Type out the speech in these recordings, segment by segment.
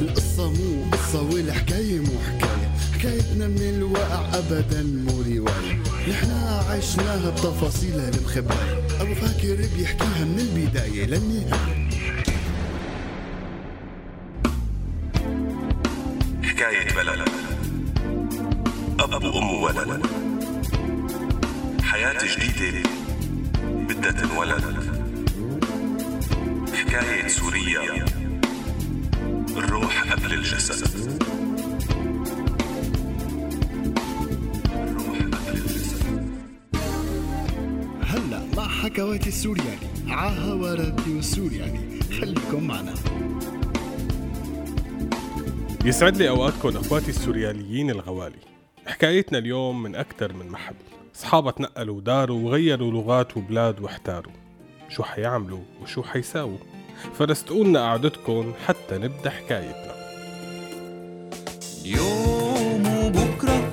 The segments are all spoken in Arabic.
القصة مو قصة والحكاية مو حكاية. حكايتنا من الواقع أبدا مو رواية. نحنا عشناها بتفاصيلها المخبأة أبو فاكر بيحكيها من البداية للنهاية. حكاية بلد. أب وأم وولد حياة جديدة بدها تنولد. حكاية سوريا الروح قبل الجسد. الروح قبل الجسد. هلا مع حكواتي السورياني. عاها راديو سورياني خليكم معنا. يسعد لي أوقاتكم أخواتي السورياليين الغوالي. حكايتنا اليوم من أكثر من محل. اصحابها تنقلوا وداروا وغيروا لغات وبلاد واحتاروا. شو حيعملوا وشو حيساووا؟ فرستقولنا قعدتكم حتى نبدأ حكايتنا. اليوم وبكرة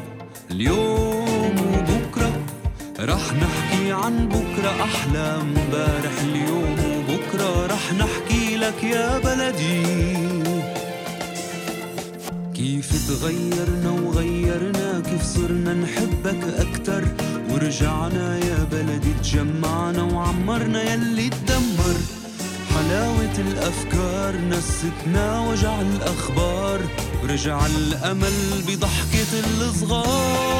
اليوم وبكرة رح نحكي عن بكرة أحلى. امبارح اليوم وبكرة رح نحكي لك يا بلدي. تغيرنا وغيرنا كيف صرنا نحبك أكتر؟ ورجعنا يا بلدي تجمعنا وعمرنا يلي تدمر. حلاوة الأفكار نستنا وجع الأخبار. ورجع الأمل بضحكة الصغار.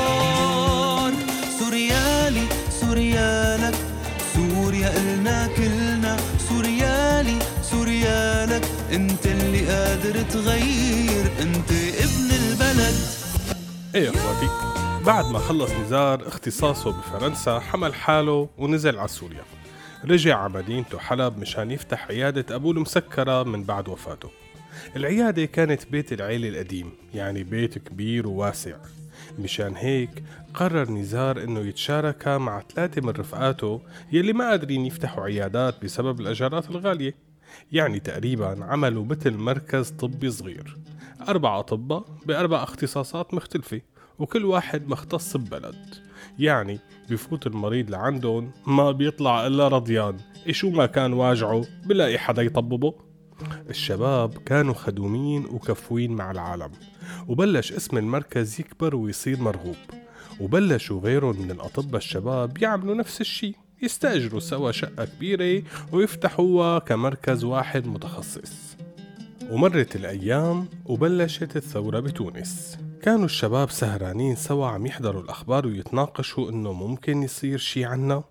سوريالي سوريالك سوريا إلنا كلنا. سوريالي سوريالك أنت اللي قادر تغير. أنت إيه يا أخواتي؟ بعد ما خلص نزار اختصاصه بفرنسا حمل حاله ونزل على سوريا. رجع على مدينته حلب مشان يفتح عيادة أبوه المسكرة من بعد وفاته. العيادة كانت بيت العيلة القديم يعني بيت كبير وواسع. مشان هيك قرر نزار إنه يتشارك مع ثلاثة من رفقاته يلي ما قادرين يفتحوا عيادات بسبب الأجارات الغالية. يعني تقريبا عملوا مثل مركز طبي صغير. أربع أطباء بأربع اختصاصات مختلفة وكل واحد مختص ببلد. يعني بفوت المريض لعندهم ما بيطلع إلا رضيان. إشو ما كان واجعه بلاقي حدا يطببه. الشباب كانوا خدومين وكفوين مع العالم. وبلش اسم المركز يكبر ويصير مرغوب. وبلشوا غيرهم من الأطباء الشباب يعملوا نفس الشي. يستأجروا سوا شقة كبيرة ويفتحوها كمركز واحد متخصص. ومرت الأيام وبلشت الثورة بتونس. كانوا الشباب سهرانين سوا عم يحضروا الأخبار ويتناقشوا إنه ممكن يصير شي عنا.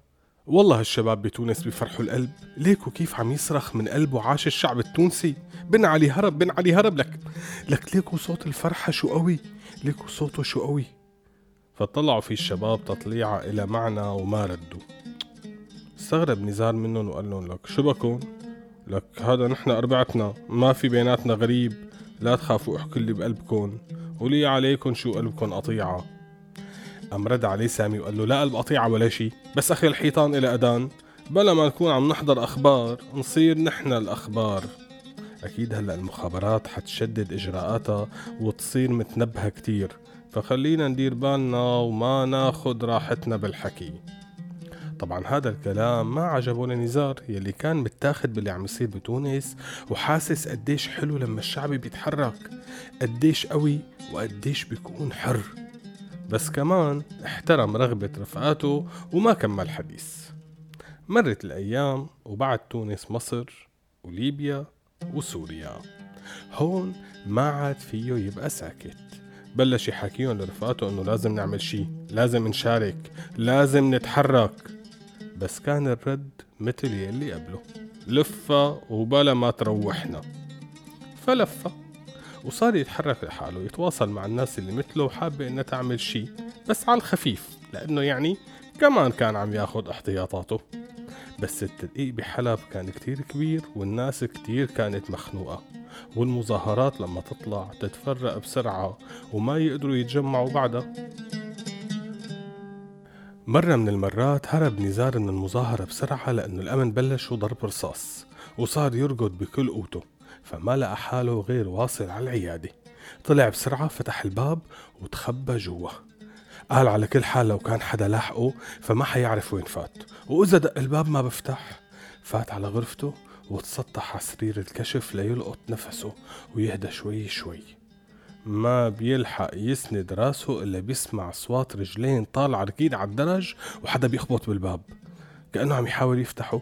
والله الشباب بتونس بفرحوا القلب. ليكو كيف عم يصرخ من قلبه عاش الشعب التونسي؟ بن علي هرب بن علي هرب لك. لك ليكو صوت الفرحة شو قوي؟ ليكو صوته شو قوي؟ فطلعوا في الشباب تطليعة إلى معنى وما ردوا. استغرب نزار منهم وقال لهم لك شو بكون؟ لك هذا نحن أربعتنا ما في بيناتنا غريب لا تخافوا احكوا اللي بقلبكم ولي عليكم شو قلبكم قطيعة. قام رد عليه سامي وقال له لا قلب قطيعة ولا شي بس أخي الحيطان إلى أذان بلا ما نكون عم نحضر أخبار نصير نحن الأخبار. أكيد هلأ المخابرات حتشدد إجراءاتها وتصير متنبهة كتير. فخلينا ندير بالنا وما ناخد راحتنا بالحكي. طبعا هذا الكلام ما عجبه لنزار يلي كان متاخد باللي عم يصير بتونس وحاسس قديش حلو لما الشعب بيتحرك قديش قوي وقديش بيكون حر. بس كمان احترم رغبة رفقاته وما كمل حديث. مرت الأيام وبعد تونس مصر وليبيا وسوريا. هون ما عاد فيه يبقى ساكت. بلش يحكيهم لرفقاته إنه لازم نعمل شي لازم نشارك لازم نتحرك. بس كان الرد مثل يلي قبله. لفة وبلا ما تروحنا. فلفة. وصار يتحرك لحاله يتواصل مع الناس اللي مثله وحابة إنها تعمل شي بس على الخفيف لأنه يعني كمان كان عم ياخد احتياطاته. بس التدقيق بحلب كان كتير كبير والناس كتير كانت مخنوقة. والمظاهرات لما تطلع تتفرق بسرعة وما يقدروا يتجمعوا بعدها. مرة من المرات هرب نزار من المظاهرة بسرعة لأنه الأمن بلشوا ضرب رصاص وصار يركض بكل قوته فما لقى حاله غير واصل على العيادة. طلع بسرعة فتح الباب وتخبى جوا قال على كل حال لو كان حدا لاحقه فما حيعرف وين فات. وإذا دق الباب ما بفتح فات على غرفته وتسطح على سرير الكشف ليلقط نفسه ويهدى شوي شوي. ما بيلحق يسند راسه إلا بيسمع أصوات رجلين طالعة ركيد على الدرج وحدا بيخبط بالباب. كأنه عم يحاول يفتحه.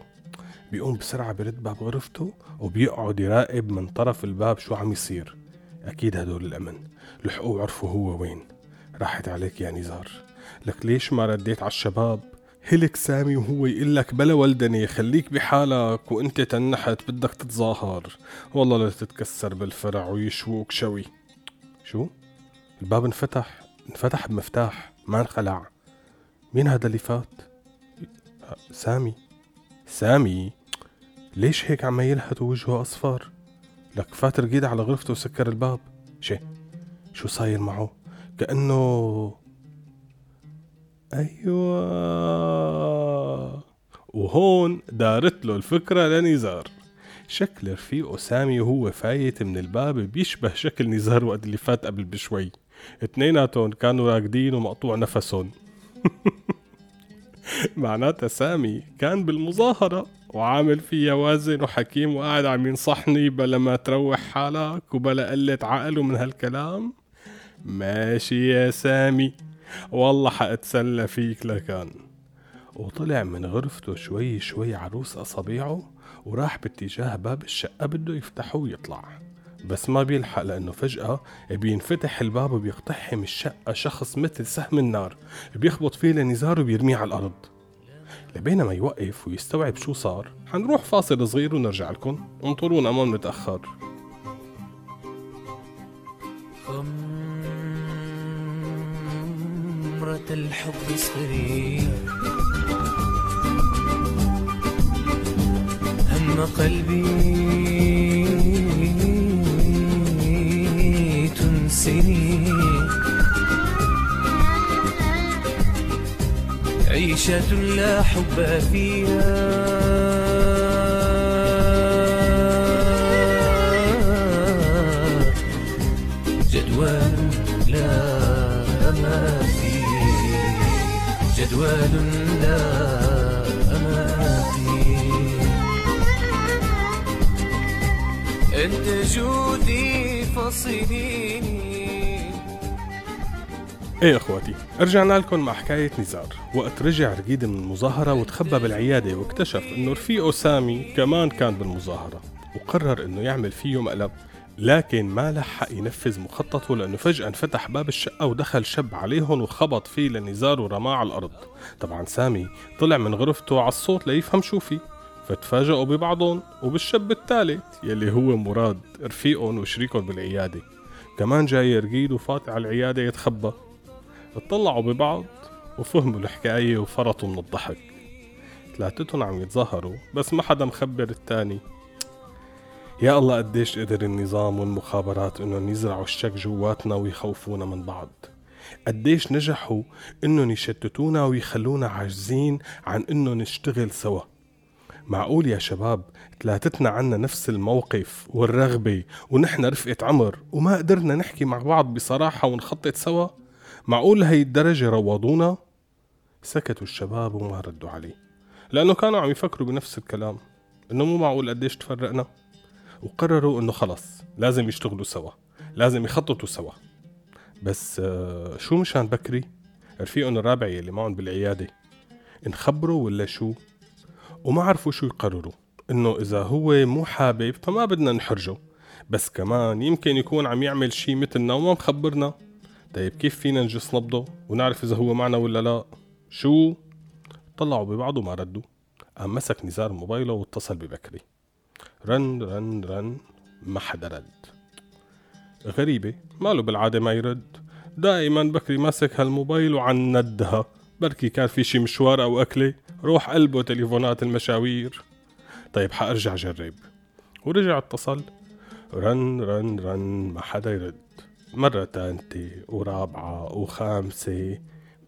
بيقوم بسرعة برد باب غرفته وبيقعد يراقب من طرف الباب شو عم يصير. أكيد هدول الأمن. لحقوه وعرفوا هو وين. راحت عليك يا نزار. لك ليش ما رديت على الشباب؟ هلك سامي وهو يقول لك بلا ولدني خليك بحالك وأنت تنحت بدك تتظاهر. والله لا تتكسر بالفرع ويشوك شوي. شو؟ الباب انفتح انفتح بمفتاح ما انخلع مين هذا اللي فات؟ سامي. سامي؟ ليش هيك عم يلهث ووجهه أصفر؟ لك فات رقيد على غرفته وسكر الباب. شي شو صاير معه؟ كأنه أيوة. وهون دارت له الفكرة لنزار. شكل رفيقه سامي وهو فايت من الباب بيشبه شكل نزار وقت اللي فات قبل بشوي. اتنيناتهم كانوا راقدين ومقطوع نفسهم. معناتها سامي كان بالمظاهرة وعامل فيها وازن وحكيم وقاعد عم ينصحني بلا ما تروح حالك وبلا قلة عقل ومن هالكلام. ماشي يا سامي والله حأتسلى فيك لكان. وطلع من غرفته شوي شوي عروس أصابيعه وراح باتجاه باب الشقة بده يفتحه ويطلع. بس ما بيلحق لأنه فجأة بينفتح الباب وبيقتحم الشقة شخص مثل سهم النار. بيخبط فيه لنزار وبيرميه على الأرض. لبينما يوقف ويستوعب شو صار حنروح فاصل صغير ونرجع لكم. انطرونا ما بنتأخر. خمرة الحب صغير. هم قلبي. تنسني عيشة لا حب فيها. جدول لا ما فيه. جدول لا أنت جودي فصليني. إيه أخواتي رجعنا لكم مع حكاية نزار. وقت رجع رقيد من المظاهرة وتخبى بالعيادة واكتشف إنه رفيقه سامي كمان كان بالمظاهرة وقرر إنه يعمل فيه مقلب. لكن ما لحق ينفذ مخططه لأنه فجأة انفتح باب الشقة ودخل شب عليهم وخبط فيه لنزار ورماه على الأرض. طبعا سامي طلع من غرفته على الصوت ليفهم شو في فتفاجئوا ببعضهم وبالشاب الثالث يلي هو مراد رفيقهم وشريكهم بالعيادة كمان جاي رقيد وفات على العيادة يتخبى. اطلعوا ببعض وفهموا الحكاية وفرطوا من الضحك. ثلاثتهم عم يتظاهروا بس ما حدا مخبر التاني. يا الله قديش قدر النظام والمخابرات إنهم يزرعوا الشك جواتنا ويخوفونا من بعض؟ قديش نجحوا إنهم يشتتونا ويخلونا عاجزين عن انه نشتغل سوا؟ معقول يا شباب؟ ثلاثتنا عنا نفس الموقف والرغبة ونحن رفقة عمر وما قدرنا نحكي مع بعض بصراحة ونخطط سوا؟ معقول لهي الدرجة روضونا؟ سكتوا الشباب وما ردوا عليه لأنه كانوا عم يفكروا بنفس الكلام إنه مو معقول قديش تفرقنا؟ وقرروا إنه خلص لازم يشتغلوا سوا لازم يخططوا سوا. بس آه، شو مشان بكري؟ رفيقهم الرابع يلي معهم بالعيادة انخبروا ولا شو؟ وما عرفوا شو يقرروا إنه إذا هو مو حابب فما بدنا نحرجه. بس كمان يمكن يكون عم يعمل شي مثلنا وما مخبرنا. طيب كيف فينا نجس نبضه ونعرف إذا هو معنا ولا لا؟ شو؟ طلعوا ببعض وما ردوا. قام مسك نزار موبايله واتصل ببكري. رن رن رن ما حدا رد. غريبة ماله بالعادة ما يرد. دائما بكري ماسك هالموبايل وعندها بركي كان في شي مشوار أو أكلة. روح قلبه تليفونات المشاوير. طيب حأرجع جرب ورجع اتصل. رن رن رن ما حدا يرد. مرة تالتة ورابعة وخامسة.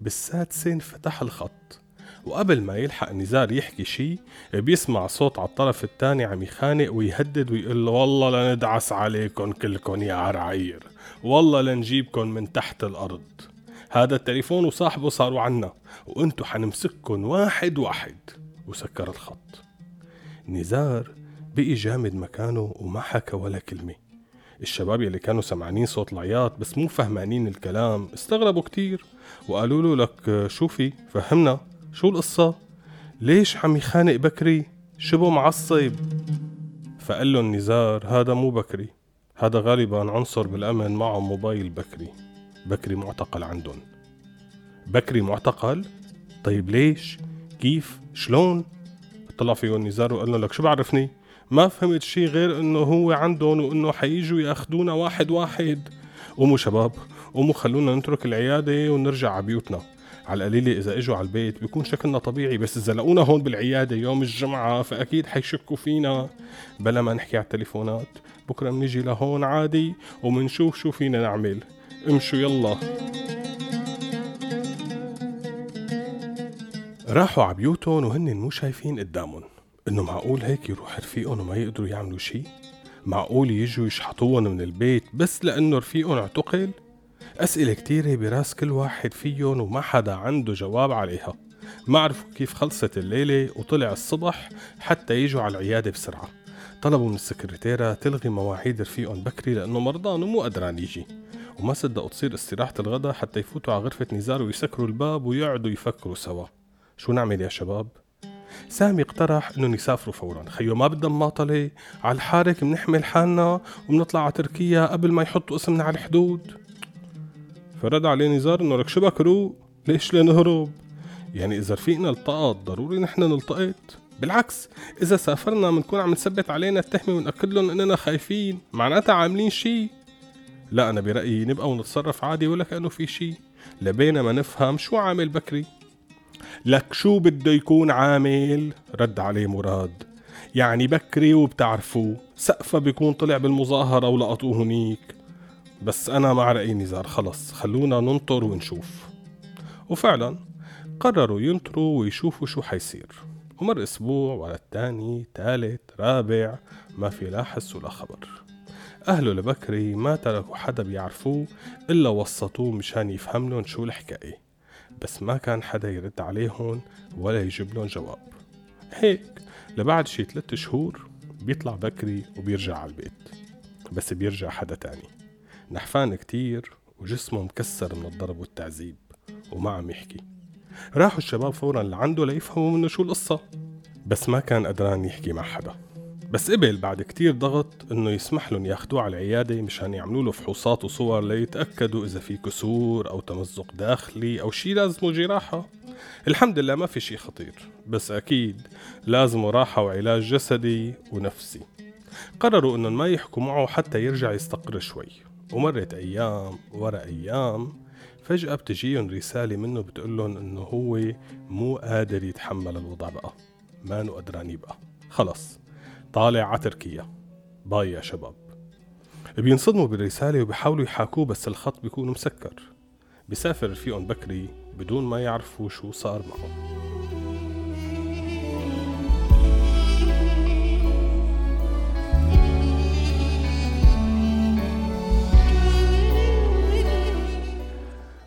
بالسادسة انفتح الخط. وقبل ما يلحق نزار يحكي شي بيسمع صوت على الطرف التاني عم يخانق ويهدد ويقول له والله لندعس عليكم كلكم يا عرعير والله لنجيبكم من تحت الأرض. هذا التليفون وصاحبه صاروا عنا وانتو حنمسككن واحد واحد. وسكر الخط. نزار بقي جامد مكانه وما حكى ولا كلمة. الشباب يلي كانوا سمعانين صوت العياط بس مو فهمانين الكلام استغربوا كتير وقالوا له لك شو في؟ فهمنا. شو القصة؟ ليش عم يخانق بكري؟ شبه معصب. فقال له النزار هذا مو بكري. هذا غالبا عنصر بالأمن معه موبايل بكري. بكري معتقل عندهم بكري معتقل؟ طيب ليش؟ كيف؟ شلون؟ طلع فيه النزار وقال لك شو بعرفني؟ ما فهمت شي غير إنه هو عندهم وإنه حييجوا ياخدونا واحد واحد قوموا شباب قوموا خلونا نترك العيادة ونرجع على بيوتنا على القليلة إذا إجوا على البيت بيكون شكلنا طبيعي بس إذا لقونا هون بالعيادة يوم الجمعة فأكيد حيشكوا فينا بلا ما نحكي على التليفونات بكرة بنيجي لهون عادي ومنشوف شو فينا نعمل امشوا يلا. راحوا على بيوتهم وهن مو شايفين قدامهم. إنه معقول هيك يروح رفيقهم وما يقدروا يعملوا شي؟ معقول يجوا يشحطوهم من البيت بس لأنه رفيقهم اعتقل؟ أسئلة كتيرة براس كل واحد فيهم وما حدا عنده جواب عليها. ما عرفوا كيف خلصت الليلة وطلع الصبح حتى يجوا على العيادة بسرعة. طلبوا من السكرتيرة تلغي مواعيد رفيقهم بكري لأنه مرضان ومو قدران يجي. وما صدقوا تصير استراحة الغداء حتى يفوتوا على غرفة نزار ويسكروا الباب ويقعدوا يفكروا سوا. شو نعمل يا شباب؟ سامي اقترح إنهم يسافروا فورا. خيو ما بدنا مماطلة. على الحارك بنحمل حالنا وبنطلع على تركيا قبل ما يحطوا اسمنا على الحدود. فرد عليه نزار إنه لك شو بكرو؟ ليش لنهرب يعني إذا رفيقنا التقط ضروري نحن نلتقط بالعكس إذا سافرنا بنكون عم نثبت علينا التهمة ونأكد لهم إننا خايفين. معناتها عاملين شي. لا أنا برأيي نبقى ونتصرف عادي ولا كانه في شي لبينا ما نفهم شو عامل بكري. لك شو بده يكون عامل؟ رد عليه مراد. يعني بكري وبتعرفوه. سقفة بيكون طلع بالمظاهرة ولقطوه هنيك. بس أنا مع رأي نزار. خلص خلونا ننطر ونشوف. وفعلا قرروا ينطروا ويشوفوا شو حيصير. ومر أسبوع ورا التاني تالت رابع ما في لا حس ولا خبر. أهله لبكري ما تركوا حدا بيعرفوه إلا وسطوه مشان يفهم لهم شو الحكاية. بس ما كان حدا يرد عليهم ولا يجيب لهم جواب. هيك لبعد شي ثلاثة شهور بيطلع بكري وبيرجع على البيت. بس بيرجع حدا تاني. نحفان كتير وجسمه مكسر من الضرب والتعذيب وما عم يحكي. راحوا الشباب فورا لعنده ليفهموا منه شو القصة. بس ما كان قدران يحكي مع حدا. بس قبل بعد كتير ضغط إنه يسمح لهم ياخدوه على العيادة مشان يعملوا له فحوصات وصور ليتأكدوا إذا في كسور أو تمزق داخلي أو شي لازمه جراحة. الحمد لله ما في شي خطير بس أكيد لازمه راحة وعلاج جسدي ونفسي. قرروا إنهم ما يحكوا معه حتى يرجع يستقر شوي. ومرت أيام ورا أيام فجأة بتجيهم رسالة منه بتقول إنه هو مو قادر يتحمل الوضع بقى ما قدران يبقى. خلص. طالع على تركيا باي يا شباب. بينصدموا بالرسالة وبيحاولوا يحاكوه بس الخط بيكون مسكر. بيسافر رفيقهم بكري بدون ما يعرفوا شو صار معه.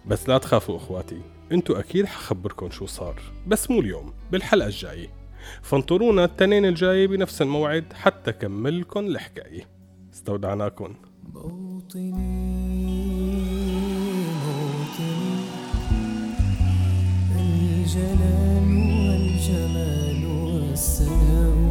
بس لا تخافوا أخواتي انتو أكيد حخبركن شو صار بس مو اليوم بالحلقة الجاية. فانطرونا التنين الجاي بنفس الموعد حتى كملكن الحكاية استودعناكم موطني موطني. الجلال والجمال والسلام.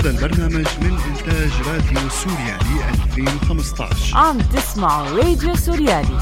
هذا البرنامج من إنتاج راديو سوريالي 2015 عم تسمعوا راديو سوريالي.